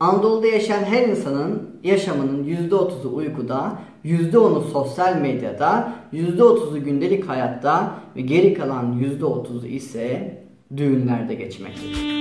Anadolu'da yaşayan her insanın yaşamının %30'u uykuda, %10'u sosyal medyada, %30'u gündelik hayatta ve geri kalan %30'u ise düğünlerde geçmektedir.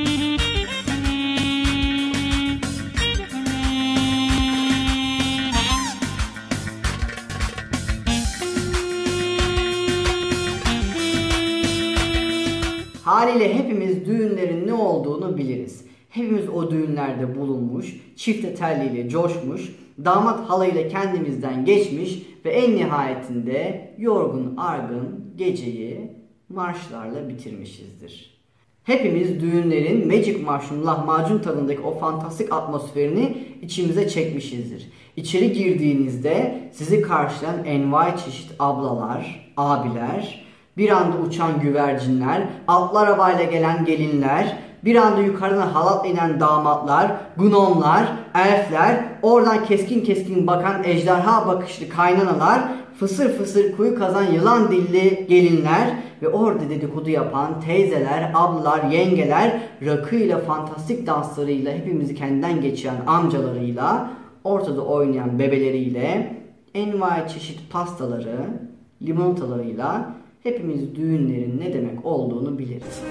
Haliyle hepimiz düğünlerin ne olduğunu biliriz. Hepimiz o düğünlerde bulunmuş, çifte telliyle coşmuş, damat halayla kendimizden geçmiş ve en nihayetinde yorgun argın geceyi marşlarla bitirmişizdir. Hepimiz düğünlerin Magic Mushroom lahmacun tadındaki o fantastik atmosferini içimize çekmişizdir. İçeri girdiğinizde sizi karşılayan envai çeşit ablalar, abiler, bir anda uçan güvercinler, atlı arabayla gelen gelinler, bir anda yukarıdan halatla inen damatlar, gnomlar, elfler, oradan keskin keskin bakan ejderha bakışlı kaynanalar, fısır fısır kuyu kazan yılan dilli gelinler ve orada dedikodu yapan teyzeler, ablalar, yengeler, rakıyla, fantastik danslarıyla hepimizi kendinden geçiren amcalarıyla, ortada oynayan bebeleriyle, envai çeşit pastaları, limonatalarıyla hepimiz düğünlerin ne demek olduğunu biliriz.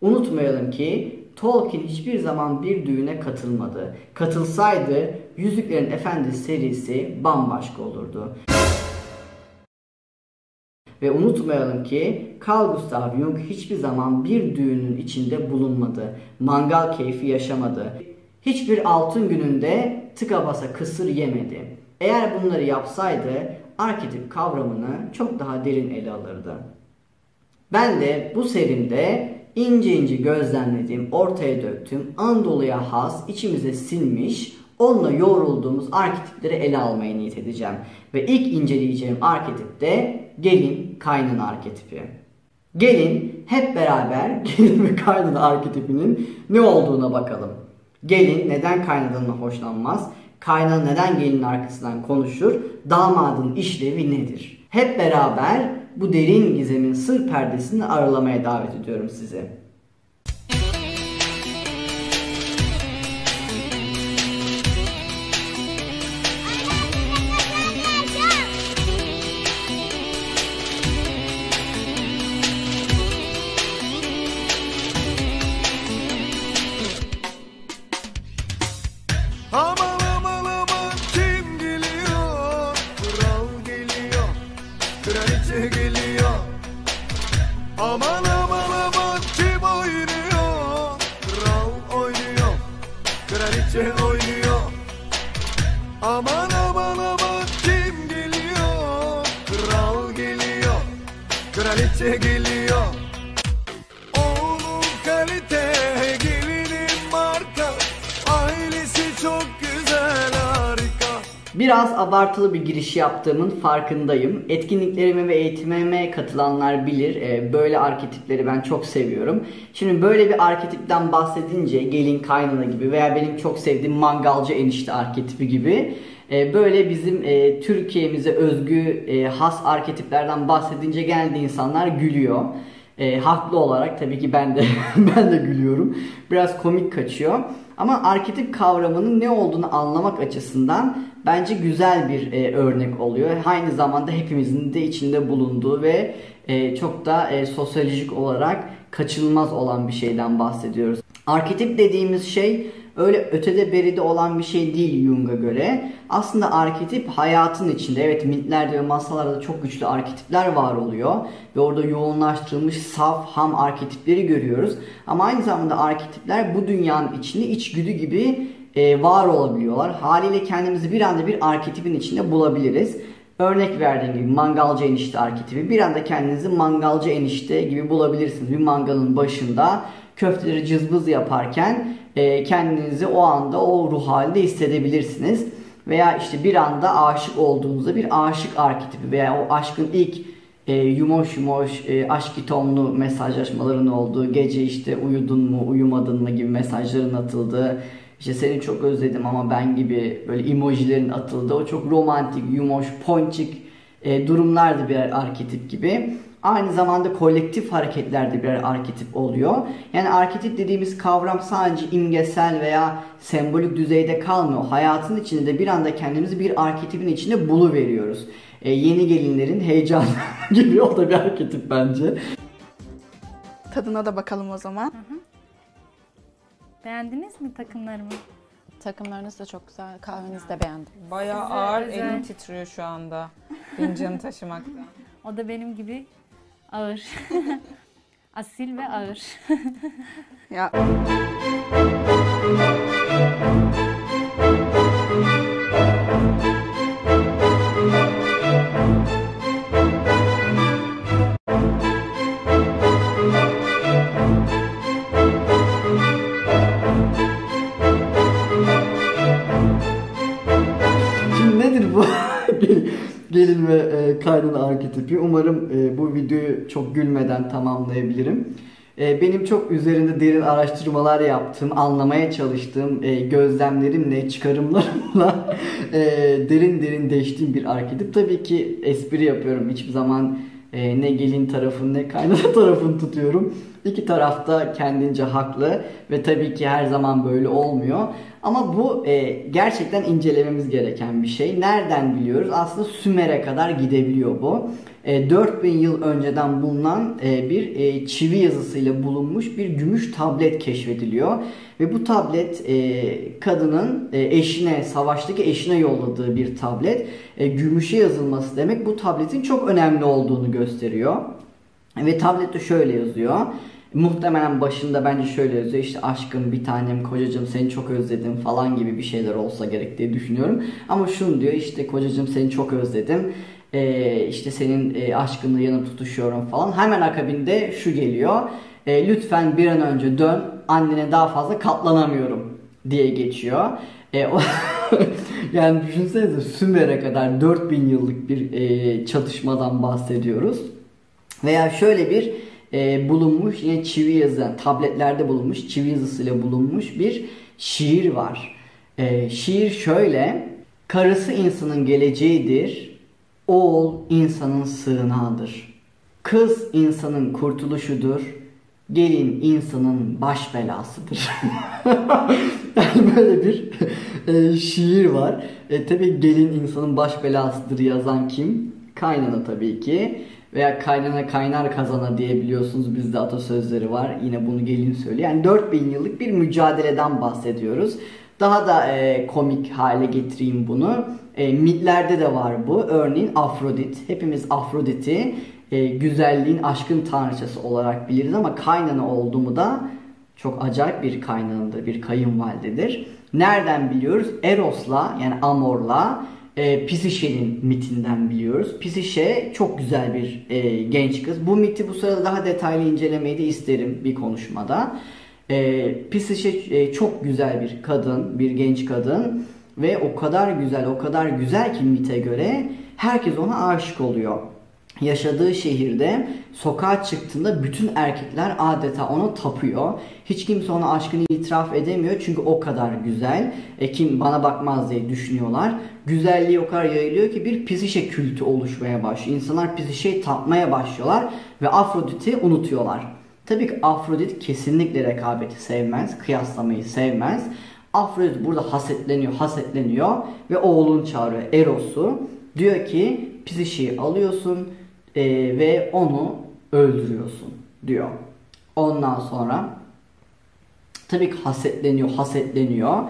Unutmayalım ki Tolkien hiçbir zaman bir düğüne katılmadı. Katılsaydı Yüzüklerin Efendisi serisi bambaşka olurdu. Ve unutmayalım ki Carl Gustav Jung hiçbir zaman bir düğünün içinde bulunmadı. Mangal keyfi yaşamadı. Hiçbir altın gününde tıka basa kısır yemedi. Eğer bunları yapsaydı arketip kavramını çok daha derin ele alırdı. Ben de bu serimde ince ince gözlemlediğim, ortaya döktüğüm Anadolu'ya has, içimize sinmiş, onunla yoğrulduğumuz arketipleri ele almaya niyet edeceğim. Ve ilk inceleyeceğim arketip de gelin kaynana arketipi. Gelin hep beraber gelin ve kaynana arketipinin ne olduğuna bakalım. Gelin neden kaynadanına hoşlanmaz? Kaynana neden gelin arkasından konuşur? Damadın işlevi nedir? Hep beraber bu derin gizemin sır perdesini aralamaya davet ediyorum sizi. Aman aman aman kim geliyor? Kral geliyor, kraliçe geliyor. Biraz abartılı bir giriş yaptığımın farkındayım. Etkinliklerime ve eğitimime katılanlar bilir. Ee, Böyle arketipleri ben çok seviyorum. Şimdi böyle bir arketipten bahsedince gelin kaynana gibi veya benim çok sevdiğim mangalcı enişte arketipi gibi e, böyle bizim e, Türkiye'mize özgü e, has arketiplerden bahsedince genelde insanlar gülüyor. E, haklı olarak tabii ki ben de ben de gülüyorum. Biraz komik kaçıyor. Ama arketip kavramının ne olduğunu anlamak açısından bence güzel bir e, örnek oluyor. Aynı zamanda hepimizin de içinde bulunduğu ve e, çok da e, sosyolojik olarak kaçınılmaz olan bir şeyden bahsediyoruz. Arketip dediğimiz şey öyle ötede beride olan bir şey değil Jung'a göre. Aslında arketip hayatın içinde evet mitlerde ve masallarda çok güçlü arketipler var oluyor. Ve orada yoğunlaştırılmış saf ham arketipleri görüyoruz. Ama aynı zamanda arketipler bu dünyanın içinde içgüdü gibi e, var olabiliyorlar. Haliyle kendimizi bir anda bir arketipin içinde bulabiliriz. Örnek verdiğim gibi mangalcı enişte arketipi. Bir anda kendinizi mangalcı enişte gibi bulabilirsiniz. Bir mangalın başında köfteleri cızbız yaparken e, kendinizi o anda o ruh halde hissedebilirsiniz. Veya işte bir anda aşık olduğunuzda bir aşık arketipi veya o aşkın ilk e, yumoş yumoş e, aşk tonlu mesajlaşmaların olduğu, gece işte uyudun mu uyumadın mı gibi mesajların atıldığı, işte seni çok özledim ama ben gibi böyle emojilerin atıldığı o çok romantik, yumoş, ponçik e, durumlar birer arketip gibi. Aynı zamanda kolektif hareketlerde birer arketip oluyor. Yani arketip dediğimiz kavram sadece imgesel veya sembolik düzeyde kalmıyor. Hayatın içinde de bir anda kendimizi bir arketipin içinde bulu veriyoruz. E, yeni gelinlerin heyecanı gibi o da bir arketip bence. Tadına da bakalım o zaman. Beğendiniz mi takımlarımı? Takımlarınız da çok güzel. Kahvenizi de beğendim. Bayağı Size ağır özel. elim titriyor şu anda. Fincanı taşımaktan. O da benim gibi ağır. Asil ve ağır. Ya kaynana arketipi? Umarım e, bu videoyu çok gülmeden tamamlayabilirim. E, benim çok üzerinde derin araştırmalar yaptığım, anlamaya çalıştığım e, gözlemlerimle, çıkarımlarımla e, derin derin deştiğim bir arketip. Tabii ki espri yapıyorum. Hiçbir zaman e, ne gelin tarafını ne kaynana tarafını tutuyorum. İki tarafta kendince haklı ve tabii ki her zaman böyle olmuyor. Ama bu e, gerçekten incelememiz gereken bir şey. Nereden biliyoruz? Aslında Sümer'e kadar gidebiliyor bu. E, 4000 yıl önceden bulunan e, bir e, çivi yazısıyla bulunmuş bir gümüş tablet keşfediliyor. Ve bu tablet e, kadının e, eşine, savaştaki eşine yolladığı bir tablet. E, gümüşe yazılması demek bu tabletin çok önemli olduğunu gösteriyor. Ve tablette şöyle yazıyor. Muhtemelen başında bence şöyle yazıyor işte aşkım bir tanem kocacığım seni çok özledim falan gibi bir şeyler olsa gerek diye düşünüyorum. Ama şunu diyor işte kocacığım seni çok özledim. Ee, işte senin e, aşkınla yanım tutuşuyorum falan. Hemen akabinde şu geliyor. E, lütfen bir an önce dön annene daha fazla katlanamıyorum diye geçiyor. E, o yani düşünsenize Sümer'e kadar 4000 yıllık bir e, çatışmadan bahsediyoruz. Veya şöyle bir e, bulunmuş yine çivi yazı tabletlerde bulunmuş çivi yazısıyla bulunmuş bir şiir var. E, şiir şöyle karısı insanın geleceğidir oğul insanın sığınağıdır. Kız insanın kurtuluşudur. Gelin insanın baş belasıdır. yani böyle bir e, şiir var. E, tabii gelin insanın baş belasıdır yazan kim? Kaynana tabii ki. Veya kaynana kaynar kazana diye biliyorsunuz bizde atasözleri var. Yine bunu gelin söylüyor. Yani 4000 yıllık bir mücadeleden bahsediyoruz. Daha da e, komik hale getireyim bunu. E, mitlerde de var bu. Örneğin Afrodit. Hepimiz Afrodit'i e, güzelliğin, aşkın tanrıçası olarak biliriz ama kaynana olduğumu da çok acayip bir kaynanadır, bir kayınvalidedir. Nereden biliyoruz? Eros'la yani Amor'la e, Pisişe'nin mitinden biliyoruz. Pisişe çok güzel bir e, genç kız. Bu miti bu sırada daha detaylı incelemeyi de isterim bir konuşmada. E, Pisişe e, çok güzel bir kadın, bir genç kadın ve o kadar güzel, o kadar güzel ki mite göre herkes ona aşık oluyor. Yaşadığı şehirde sokağa çıktığında bütün erkekler adeta ona tapıyor. Hiç kimse ona aşkını itiraf edemiyor çünkü o kadar güzel. E, kim bana bakmaz diye düşünüyorlar. Güzelliği o kadar yayılıyor ki bir pisişe kültü oluşmaya başlıyor. İnsanlar pisişeyi tapmaya başlıyorlar ve Afrodit'i unutuyorlar. Tabii ki Afrodit kesinlikle rekabeti sevmez, kıyaslamayı sevmez. Afrodit burada hasetleniyor, hasetleniyor ve oğlunu çağırıyor Eros'u. Diyor ki Pisişe'yi alıyorsun e, ve onu öldürüyorsun diyor. Ondan sonra tabii ki hasetleniyor, hasetleniyor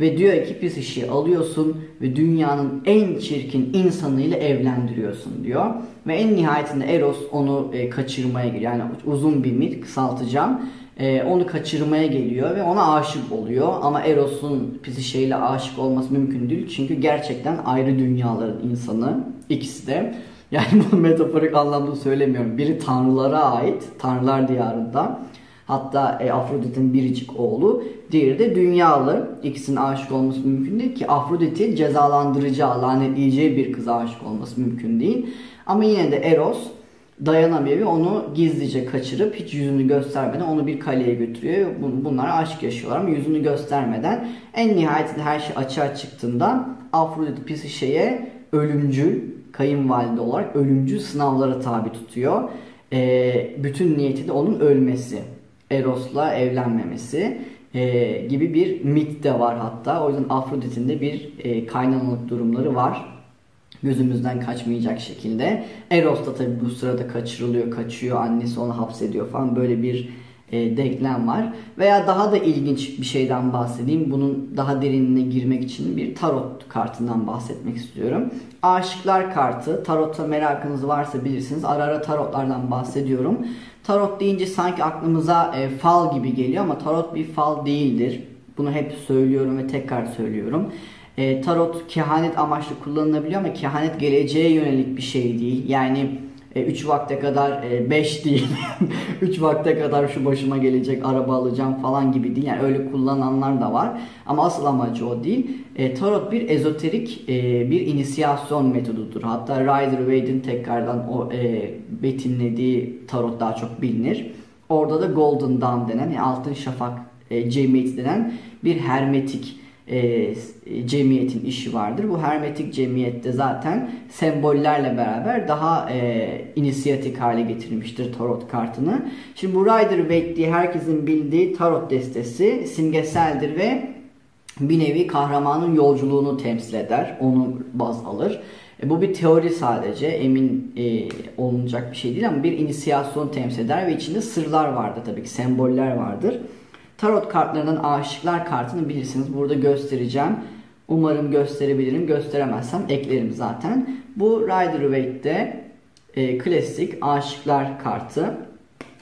ve diyor ki Pisişe'yi alıyorsun ve dünyanın en çirkin insanıyla evlendiriyorsun diyor. Ve en nihayetinde Eros onu e, kaçırmaya geliyor. Yani uzun bir mit kısaltacağım. E, onu kaçırmaya geliyor ve ona aşık oluyor. Ama Eros'un Pisişe ile aşık olması mümkün değil. Çünkü gerçekten ayrı dünyaların insanı ikisi de. Yani bunu metaforik anlamda söylemiyorum. Biri tanrılara ait, tanrılar diyarında. Hatta e, Afrodit'in biricik oğlu. Diğeri de dünyalı. İkisinin aşık olması mümkün değil ki Afrodit'i cezalandıracağı, lanetleyeceği bir kıza aşık olması mümkün değil. Ama yine de Eros dayanamıyor ve onu gizlice kaçırıp hiç yüzünü göstermeden onu bir kaleye götürüyor. Bun- Bunlar aşk yaşıyorlar ama yüzünü göstermeden en nihayetinde her şey açığa çıktığında Afrodit Pisişe'ye ölümcül kayınvalide olarak ölümcül sınavlara tabi tutuyor. Ee, bütün niyeti de onun ölmesi. Eros'la evlenmemesi e, gibi bir mit de var hatta. O yüzden Afrodit'in de bir e, kaynanalık durumları var gözümüzden kaçmayacak şekilde. Eros da tabii bu sırada kaçırılıyor, kaçıyor, annesi onu hapsediyor falan böyle bir e, denklem var. Veya daha da ilginç bir şeyden bahsedeyim. Bunun daha derinine girmek için bir tarot kartından bahsetmek istiyorum. Aşıklar kartı. Tarota merakınız varsa bilirsiniz. Ara ara tarotlardan bahsediyorum. Tarot deyince sanki aklımıza e, fal gibi geliyor ama tarot bir fal değildir. Bunu hep söylüyorum ve tekrar söylüyorum. E, tarot kehanet amaçlı kullanılabiliyor ama kehanet geleceğe yönelik bir şey değil. Yani 3 vakte kadar 5 değil. 3 vakte kadar şu başıma gelecek araba alacağım falan gibi değil. Yani öyle kullananlar da var. Ama asıl amacı o değil. E, tarot bir ezoterik e, bir inisiyasyon metodudur. Hatta Rider-Waite'in tekrardan o e, betimlediği tarot daha çok bilinir. Orada da Golden Dawn denen yani altın şafak e, cemiyeti denen bir hermetik e, cemiyetin işi vardır. Bu hermetik cemiyette zaten sembollerle beraber daha e, inisiyatik hale getirmiştir tarot kartını. Şimdi bu Rider Waite diye herkesin bildiği tarot destesi simgeseldir ve bir nevi kahramanın yolculuğunu temsil eder. Onu baz alır. E, bu bir teori sadece. Emin e, olunacak bir şey değil ama bir inisiyasyon temsil eder ve içinde sırlar vardır tabii ki. Semboller vardır. Tarot kartlarından aşıklar kartını bilirsiniz. Burada göstereceğim. Umarım gösterebilirim. Gösteremezsem eklerim zaten. Bu Rider Waite'de e, klasik aşıklar kartı.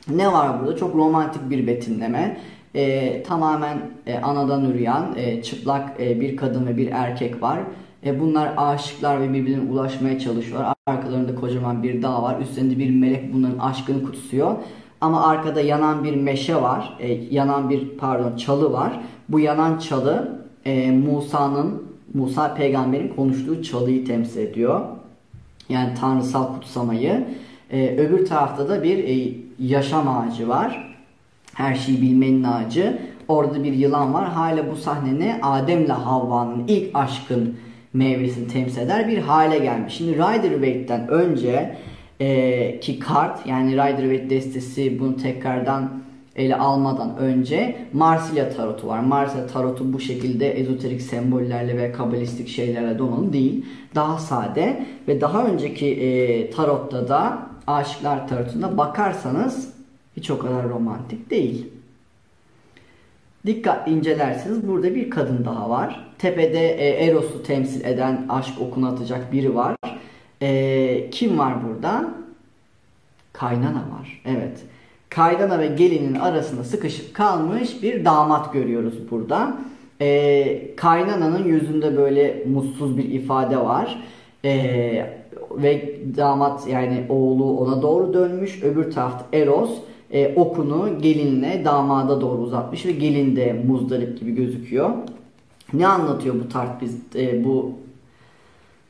Ne var burada? Çok romantik bir betimleme. E, tamamen e, anadan üreyen e, çıplak e, bir kadın ve bir erkek var. E, bunlar aşıklar ve birbirine ulaşmaya çalışıyorlar. Arkalarında kocaman bir dağ var. Üstlerinde bir melek bunların aşkını kutsuyor. Ama arkada yanan bir meşe var. E, yanan bir pardon çalı var. Bu yanan çalı e, Musa'nın Musa peygamberin konuştuğu çalıyı temsil ediyor. Yani tanrısal kutsamayı. E, öbür tarafta da bir e, yaşam ağacı var. Her şeyi bilmenin ağacı. Orada bir yılan var. Hala bu sahne ne? Adem'le Havva'nın ilk aşkın meyvesini temsil eder bir hale gelmiş. Şimdi Rider Waite'den önce e, ki kart yani Rider Waite destesi bunu tekrardan ele almadan önce Marsilya tarotu var. Marsilya tarotu bu şekilde ezoterik sembollerle ve kabalistik şeylerle donanımlı değil. Daha sade ve daha önceki e, tarotta da Aşıklar tarotunda bakarsanız hiç o kadar romantik değil. Dikkatli incelerseniz burada bir kadın daha var. Tepede e, Eros'u temsil eden aşk okunu atacak biri var. E, kim var burada? Kaynana var. Evet. Kaynana ve gelinin arasında sıkışıp kalmış bir damat görüyoruz burada. E, kaynananın yüzünde böyle mutsuz bir ifade var. E, ve damat yani oğlu ona doğru dönmüş. Öbür tarafta Eros e, okunu gelinle damada doğru uzatmış ve gelin de muzdarip gibi gözüküyor. Ne anlatıyor bu tart biz e, bu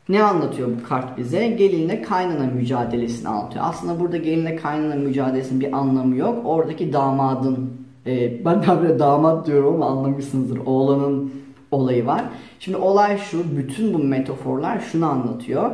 ne anlatıyor bu kart bize? Gelinle kaynana mücadelesini anlatıyor. Aslında burada gelinle kaynana mücadelesinin bir anlamı yok. Oradaki damadın e, ben böyle damat diyorum ama anlamışsınızdır. Oğlanın olayı var. Şimdi olay şu. Bütün bu metaforlar şunu anlatıyor.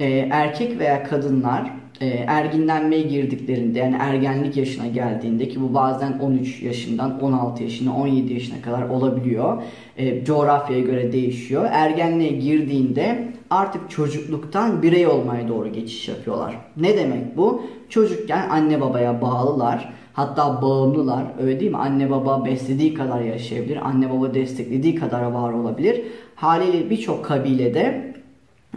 E, erkek veya kadınlar e, erginlenmeye girdiklerinde yani ergenlik yaşına geldiğinde ki bu bazen 13 yaşından 16 yaşına 17 yaşına kadar olabiliyor. E, coğrafyaya göre değişiyor. Ergenliğe girdiğinde artık çocukluktan birey olmaya doğru geçiş yapıyorlar. Ne demek bu? Çocukken anne babaya bağlılar. Hatta bağımlılar. Öyle değil mi? Anne baba beslediği kadar yaşayabilir. Anne baba desteklediği kadar var olabilir. Haliyle birçok kabilede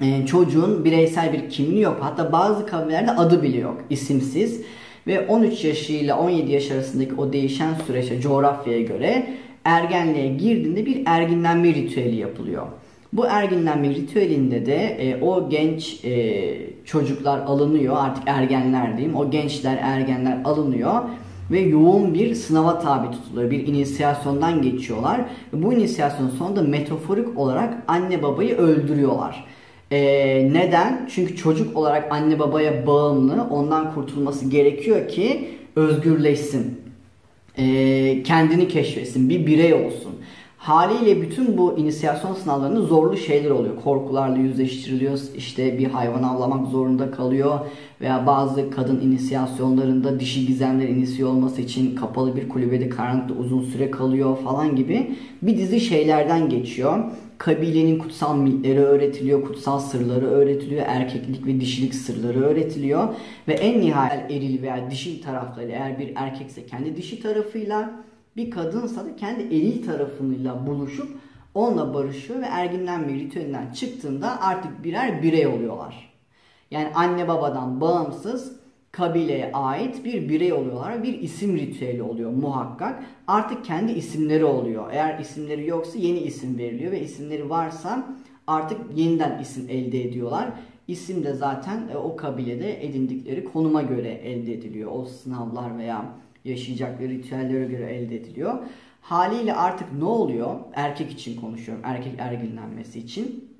e, çocuğun bireysel bir kimliği yok. Hatta bazı kabilelerde adı bile yok. isimsiz. Ve 13 yaşıyla 17 yaş arasındaki o değişen süreçte coğrafyaya göre ergenliğe girdiğinde bir erginlenme ritüeli yapılıyor. Bu erginlenme ritüelinde de e, o genç e, çocuklar alınıyor artık ergenler diyeyim. O gençler ergenler alınıyor ve yoğun bir sınava tabi tutuluyor. Bir inisiyasyondan geçiyorlar. Bu inisiyasyon sonunda metaforik olarak anne babayı öldürüyorlar. Ee, neden? Çünkü çocuk olarak anne babaya bağımlı, ondan kurtulması gerekiyor ki özgürleşsin. Ee, kendini keşfetsin, bir birey olsun. Haliyle bütün bu inisiyasyon sınavlarında zorlu şeyler oluyor. Korkularla yüzleştiriliyor, işte bir hayvan avlamak zorunda kalıyor veya bazı kadın inisiyasyonlarında dişi gizemler inisiye olması için kapalı bir kulübede karanlıkta uzun süre kalıyor falan gibi bir dizi şeylerden geçiyor. Kabilenin kutsal mitleri öğretiliyor, kutsal sırları öğretiliyor, erkeklik ve dişilik sırları öğretiliyor ve en nihayet eril veya dişil tarafları eğer bir erkekse kendi dişi tarafıyla bir kadınsa da kendi eril tarafıyla buluşup onunla barışıyor ve erginlenme ritüelinden çıktığında artık birer birey oluyorlar. Yani anne babadan bağımsız kabileye ait bir birey oluyorlar. Bir isim ritüeli oluyor muhakkak. Artık kendi isimleri oluyor. Eğer isimleri yoksa yeni isim veriliyor ve isimleri varsa artık yeniden isim elde ediyorlar. İsim de zaten e, o kabilede edindikleri konuma göre elde ediliyor. O sınavlar veya yaşayacakları ritüellere göre elde ediliyor. Haliyle artık ne oluyor? Erkek için konuşuyorum. Erkek erginlenmesi için.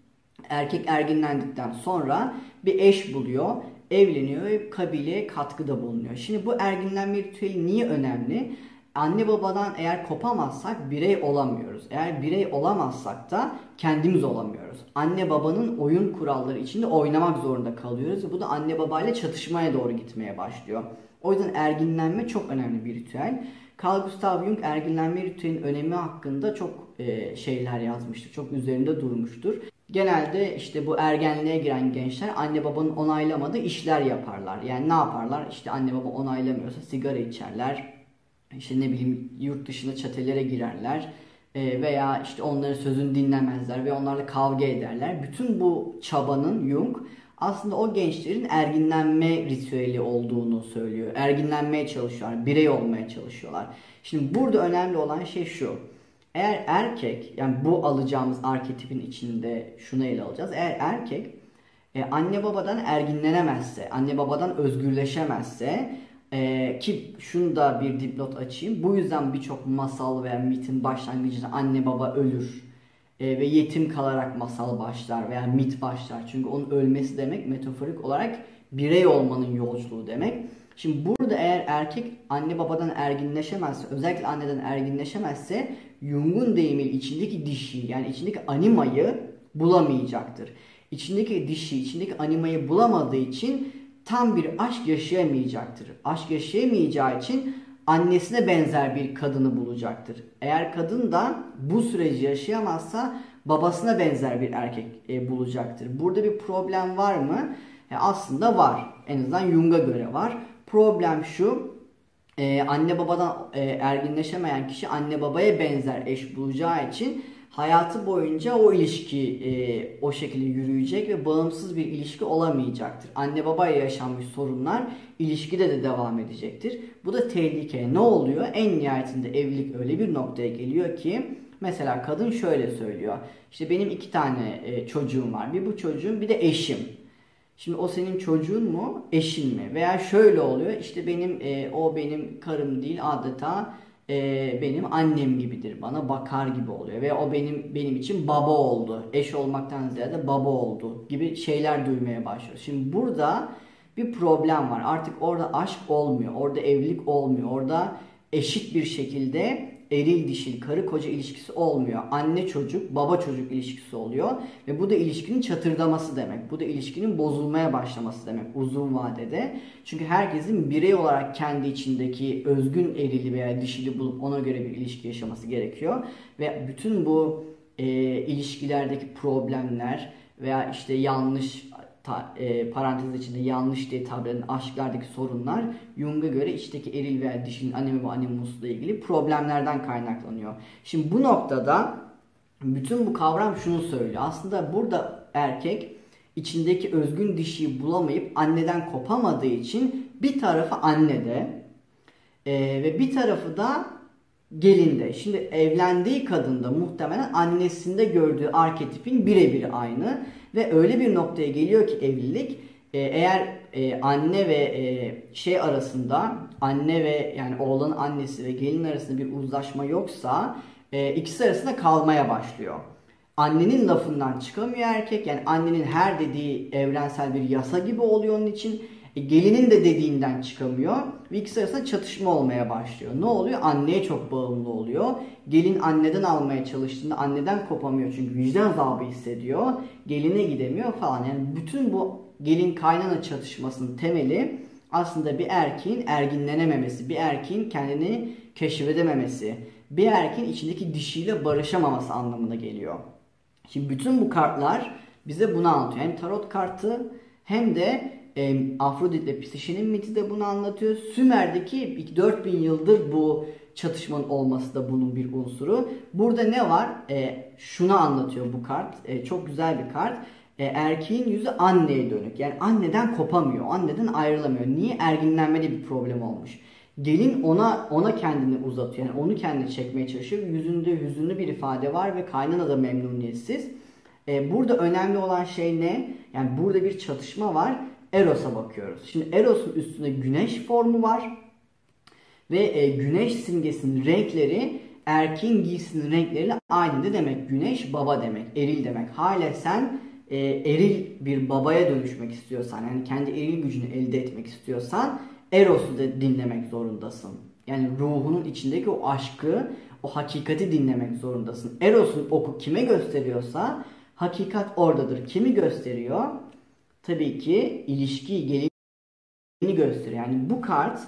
Erkek erginlendikten sonra bir eş buluyor, evleniyor ve kabileye katkıda bulunuyor. Şimdi bu erginlenme ritüeli niye önemli? Anne babadan eğer kopamazsak birey olamıyoruz. Eğer birey olamazsak da kendimiz olamıyoruz. Anne babanın oyun kuralları içinde oynamak zorunda kalıyoruz. Bu da anne babayla çatışmaya doğru gitmeye başlıyor. O yüzden erginlenme çok önemli bir ritüel. Carl Gustav Jung erginlenme ritüelinin önemi hakkında çok e, şeyler yazmıştır. Çok üzerinde durmuştur. Genelde işte bu ergenliğe giren gençler anne babanın onaylamadığı işler yaparlar. Yani ne yaparlar? İşte anne baba onaylamıyorsa sigara içerler. İşte ne bileyim yurt dışına çetelere girerler. E, veya işte onların sözünü dinlemezler ve onlarla kavga ederler. Bütün bu çabanın Jung aslında o gençlerin erginlenme ritüeli olduğunu söylüyor. Erginlenmeye çalışıyorlar, birey olmaya çalışıyorlar. Şimdi burada önemli olan şey şu. Eğer erkek, yani bu alacağımız arketipin içinde şunu ele alacağız. Eğer erkek e, anne babadan erginlenemezse, anne babadan özgürleşemezse e, ki şunu da bir dipnot açayım. Bu yüzden birçok masal veya mitin başlangıcında anne baba ölür e, ve yetim kalarak masal başlar veya mit başlar. Çünkü onun ölmesi demek metaforik olarak birey olmanın yolculuğu demek. Şimdi burada eğer erkek anne babadan erginleşemezse, özellikle anneden erginleşemezse Jung'un deyimiyle içindeki dişi yani içindeki animayı bulamayacaktır. İçindeki dişi, içindeki animayı bulamadığı için tam bir aşk yaşayamayacaktır. Aşk yaşayamayacağı için annesine benzer bir kadını bulacaktır. Eğer kadın da bu süreci yaşayamazsa babasına benzer bir erkek e, bulacaktır. Burada bir problem var mı? E, aslında var. En azından Jung'a göre var. Problem şu. E, anne babadan e, erginleşemeyen kişi anne babaya benzer eş bulacağı için hayatı boyunca o ilişki e, o şekilde yürüyecek ve bağımsız bir ilişki olamayacaktır. Anne babaya yaşanmış sorunlar ilişkide de devam edecektir. Bu da tehlike. Ne oluyor? En nihayetinde evlilik öyle bir noktaya geliyor ki mesela kadın şöyle söylüyor. İşte benim iki tane e, çocuğum var. Bir bu çocuğum bir de eşim. Şimdi o senin çocuğun mu, eşin mi? Veya şöyle oluyor. İşte benim e, o benim karım değil adeta e, benim annem gibidir. Bana bakar gibi oluyor. Ve o benim benim için baba oldu. Eş olmaktan ziyade baba oldu gibi şeyler duymaya başlıyor. Şimdi burada bir problem var. Artık orada aşk olmuyor. Orada evlilik olmuyor. Orada eşit bir şekilde eril dişil karı koca ilişkisi olmuyor. Anne çocuk, baba çocuk ilişkisi oluyor ve bu da ilişkinin çatırdaması demek. Bu da ilişkinin bozulmaya başlaması demek uzun vadede. Çünkü herkesin birey olarak kendi içindeki özgün erili veya dişili bulup ona göre bir ilişki yaşaması gerekiyor ve bütün bu e, ilişkilerdeki problemler veya işte yanlış ta, e, parantez içinde yanlış diye tabir edilen aşklardaki sorunlar Jung'a göre içteki eril veya dişinin anemi ve animusla ilgili problemlerden kaynaklanıyor. Şimdi bu noktada bütün bu kavram şunu söylüyor. Aslında burada erkek içindeki özgün dişiyi bulamayıp anneden kopamadığı için bir tarafı annede e, ve bir tarafı da gelinde. Şimdi evlendiği kadında muhtemelen annesinde gördüğü arketipin birebir aynı. Ve öyle bir noktaya geliyor ki evlilik e, eğer e, anne ve e, şey arasında anne ve yani oğlanın annesi ve gelin arasında bir uzlaşma yoksa ikisi arasında kalmaya başlıyor. Annenin lafından çıkamıyor erkek. Yani annenin her dediği evrensel bir yasa gibi oluyor onun için. E, gelinin de dediğinden çıkamıyor. Ve ikisi arasında çatışma olmaya başlıyor. Ne oluyor? Anneye çok bağımlı oluyor. Gelin anneden almaya çalıştığında anneden kopamıyor çünkü vicdan azabı hissediyor. Geline gidemiyor falan. Yani bütün bu gelin kaynana çatışmasının temeli aslında bir erkeğin erginlenememesi, bir erkeğin kendini keşfedememesi, bir erkeğin içindeki dişiyle barışamaması anlamına geliyor. Şimdi bütün bu kartlar bize bunu anlatıyor. Hem tarot kartı hem de e, Afrodit ve Psişe'nin miti de bunu anlatıyor. Sümer'deki 4000 yıldır bu çatışmanın olması da bunun bir unsuru. Burada ne var? E, şunu anlatıyor bu kart. E, çok güzel bir kart. E, erkeğin yüzü anneye dönük. Yani anneden kopamıyor. Anneden ayrılamıyor. Niye? Erginlenmede bir problem olmuş. Gelin ona ona kendini uzatıyor. Yani onu kendine çekmeye çalışıyor. Yüzünde hüzünlü bir ifade var ve kaynana da memnuniyetsiz. E, burada önemli olan şey ne? Yani burada bir çatışma var. Eros'a bakıyoruz. Şimdi Eros'un üstünde güneş formu var. Ve e, güneş simgesinin renkleri erkeğin giysisinin renkleriyle aynı. Demek? Güneş baba demek. Eril demek. Hala sen e, eril bir babaya dönüşmek istiyorsan yani kendi eril gücünü elde etmek istiyorsan Eros'u da dinlemek zorundasın. Yani ruhunun içindeki o aşkı, o hakikati dinlemek zorundasın. Eros'un oku kime gösteriyorsa hakikat oradadır. Kimi gösteriyor? Tabii ki ilişkiyi gelini gösteriyor. Yani bu kart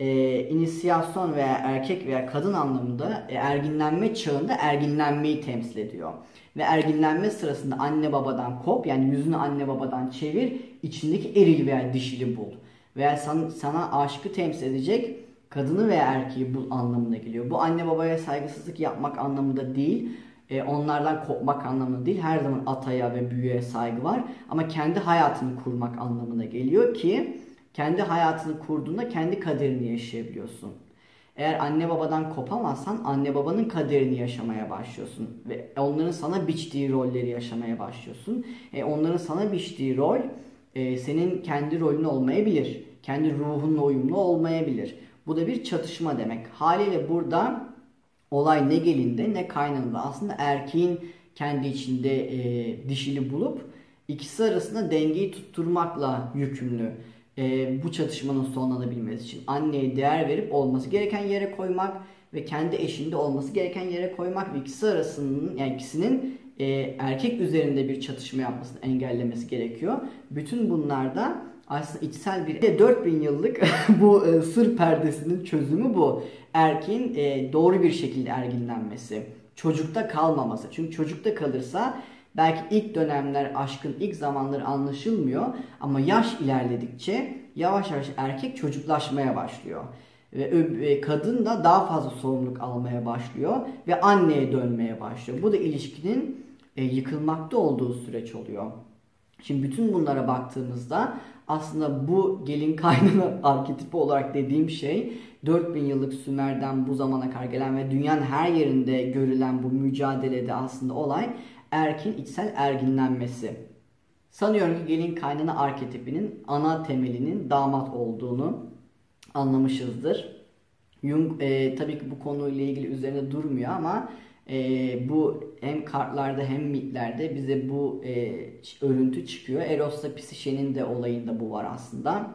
e, inisiyasyon veya erkek veya kadın anlamında e, erginlenme çağında erginlenmeyi temsil ediyor. Ve erginlenme sırasında anne babadan kop yani yüzünü anne babadan çevir içindeki eril veya dişili bul. Veya san, sana aşkı temsil edecek kadını veya erkeği bul anlamına geliyor. Bu anne babaya saygısızlık yapmak anlamında değil. E, onlardan kopmak anlamında değil. Her zaman ataya ve büyüye saygı var. Ama kendi hayatını kurmak anlamına geliyor ki kendi hayatını kurduğunda kendi kaderini yaşayabiliyorsun. Eğer anne babadan kopamazsan anne babanın kaderini yaşamaya başlıyorsun ve onların sana biçtiği rolleri yaşamaya başlıyorsun. E, onların sana biçtiği rol e, senin kendi rolün olmayabilir. Kendi ruhunla uyumlu olmayabilir. Bu da bir çatışma demek. Haliyle burada olay ne gelinde ne kaynanında aslında erkeğin kendi içinde e, dişili bulup ikisi arasında dengeyi tutturmakla yükümlü e, bu çatışmanın sonlanabilmesi için anneye değer verip olması gereken yere koymak ve kendi eşinde olması gereken yere koymak ve ikisi arasının yani ikisinin e, erkek üzerinde bir çatışma yapmasını engellemesi gerekiyor. Bütün bunlarda aslında içsel bir 4000 yıllık bu e, sır perdesinin çözümü bu. Erkeğin e, doğru bir şekilde erginlenmesi, çocukta kalmaması. Çünkü çocukta kalırsa Belki ilk dönemler aşkın ilk zamanları anlaşılmıyor ama yaş ilerledikçe yavaş yavaş erkek çocuklaşmaya başlıyor. Ve kadın da daha fazla sorumluluk almaya başlıyor ve anneye dönmeye başlıyor. Bu da ilişkinin e, yıkılmakta olduğu süreç oluyor. Şimdi bütün bunlara baktığımızda aslında bu gelin kaynana arketipi olarak dediğim şey 4000 yıllık Sümer'den bu zamana kadar gelen ve dünyanın her yerinde görülen bu mücadelede aslında olay erkin içsel erginlenmesi. Sanıyorum ki gelin kaynana arketipinin ana temelinin damat olduğunu anlamışızdır. Jung e, tabii ki bu konuyla ilgili üzerinde durmuyor ama e, bu hem kartlarda hem mitlerde bize bu e, örüntü çıkıyor. Eros'la Psişe'nin de olayında bu var aslında.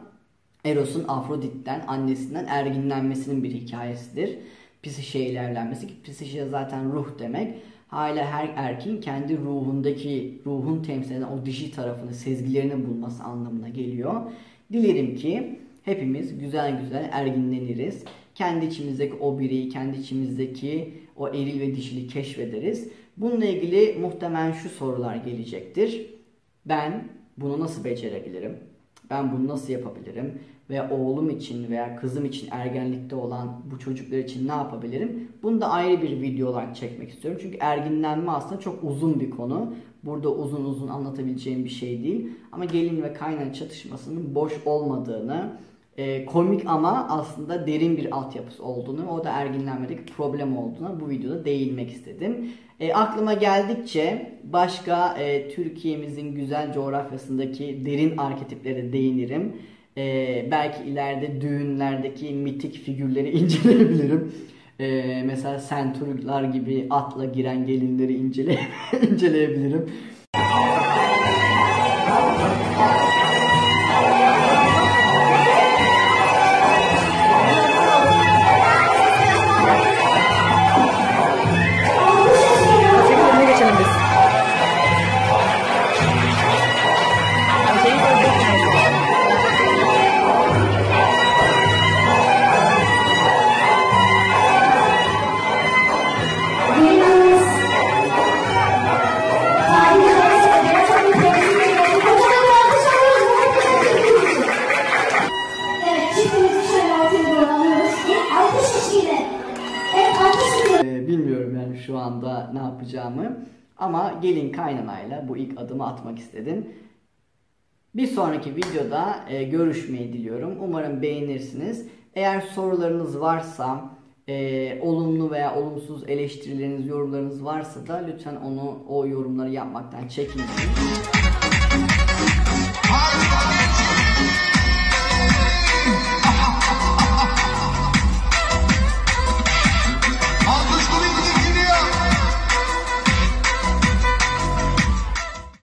Eros'un Afrodit'ten, annesinden erginlenmesinin bir hikayesidir. Psişe ile evlenmesi ki Psişe zaten ruh demek. Hala her erkeğin kendi ruhundaki, ruhun temsil eden o dişi tarafını, sezgilerini bulması anlamına geliyor. Dilerim ki hepimiz güzel güzel erginleniriz. Kendi içimizdeki o bireyi, kendi içimizdeki o eril ve dişili keşfederiz. Bununla ilgili muhtemelen şu sorular gelecektir. Ben bunu nasıl becerebilirim? Ben bunu nasıl yapabilirim? Veya oğlum için veya kızım için ergenlikte olan bu çocuklar için ne yapabilirim? Bunu da ayrı bir video olarak çekmek istiyorum. Çünkü erginlenme aslında çok uzun bir konu. Burada uzun uzun anlatabileceğim bir şey değil. Ama gelin ve kaynan çatışmasının boş olmadığını, e, komik ama aslında derin bir altyapısı olduğunu, o da erginlenmedeki problem olduğuna bu videoda değinmek istedim. E, aklıma geldikçe başka e, Türkiye'mizin güzel coğrafyasındaki derin arketiplere değinirim. E, belki ileride düğünlerdeki mitik figürleri inceleyebilirim. Ee, mesela Centur'lar gibi atla giren gelinleri incele inceleyebilirim. Ama gelin kaynanayla bu ilk adımı atmak istedim. Bir sonraki videoda e, görüşmeyi diliyorum. Umarım beğenirsiniz. Eğer sorularınız varsa, e, olumlu veya olumsuz eleştirileriniz, yorumlarınız varsa da lütfen onu o yorumları yapmaktan çekinmeyin.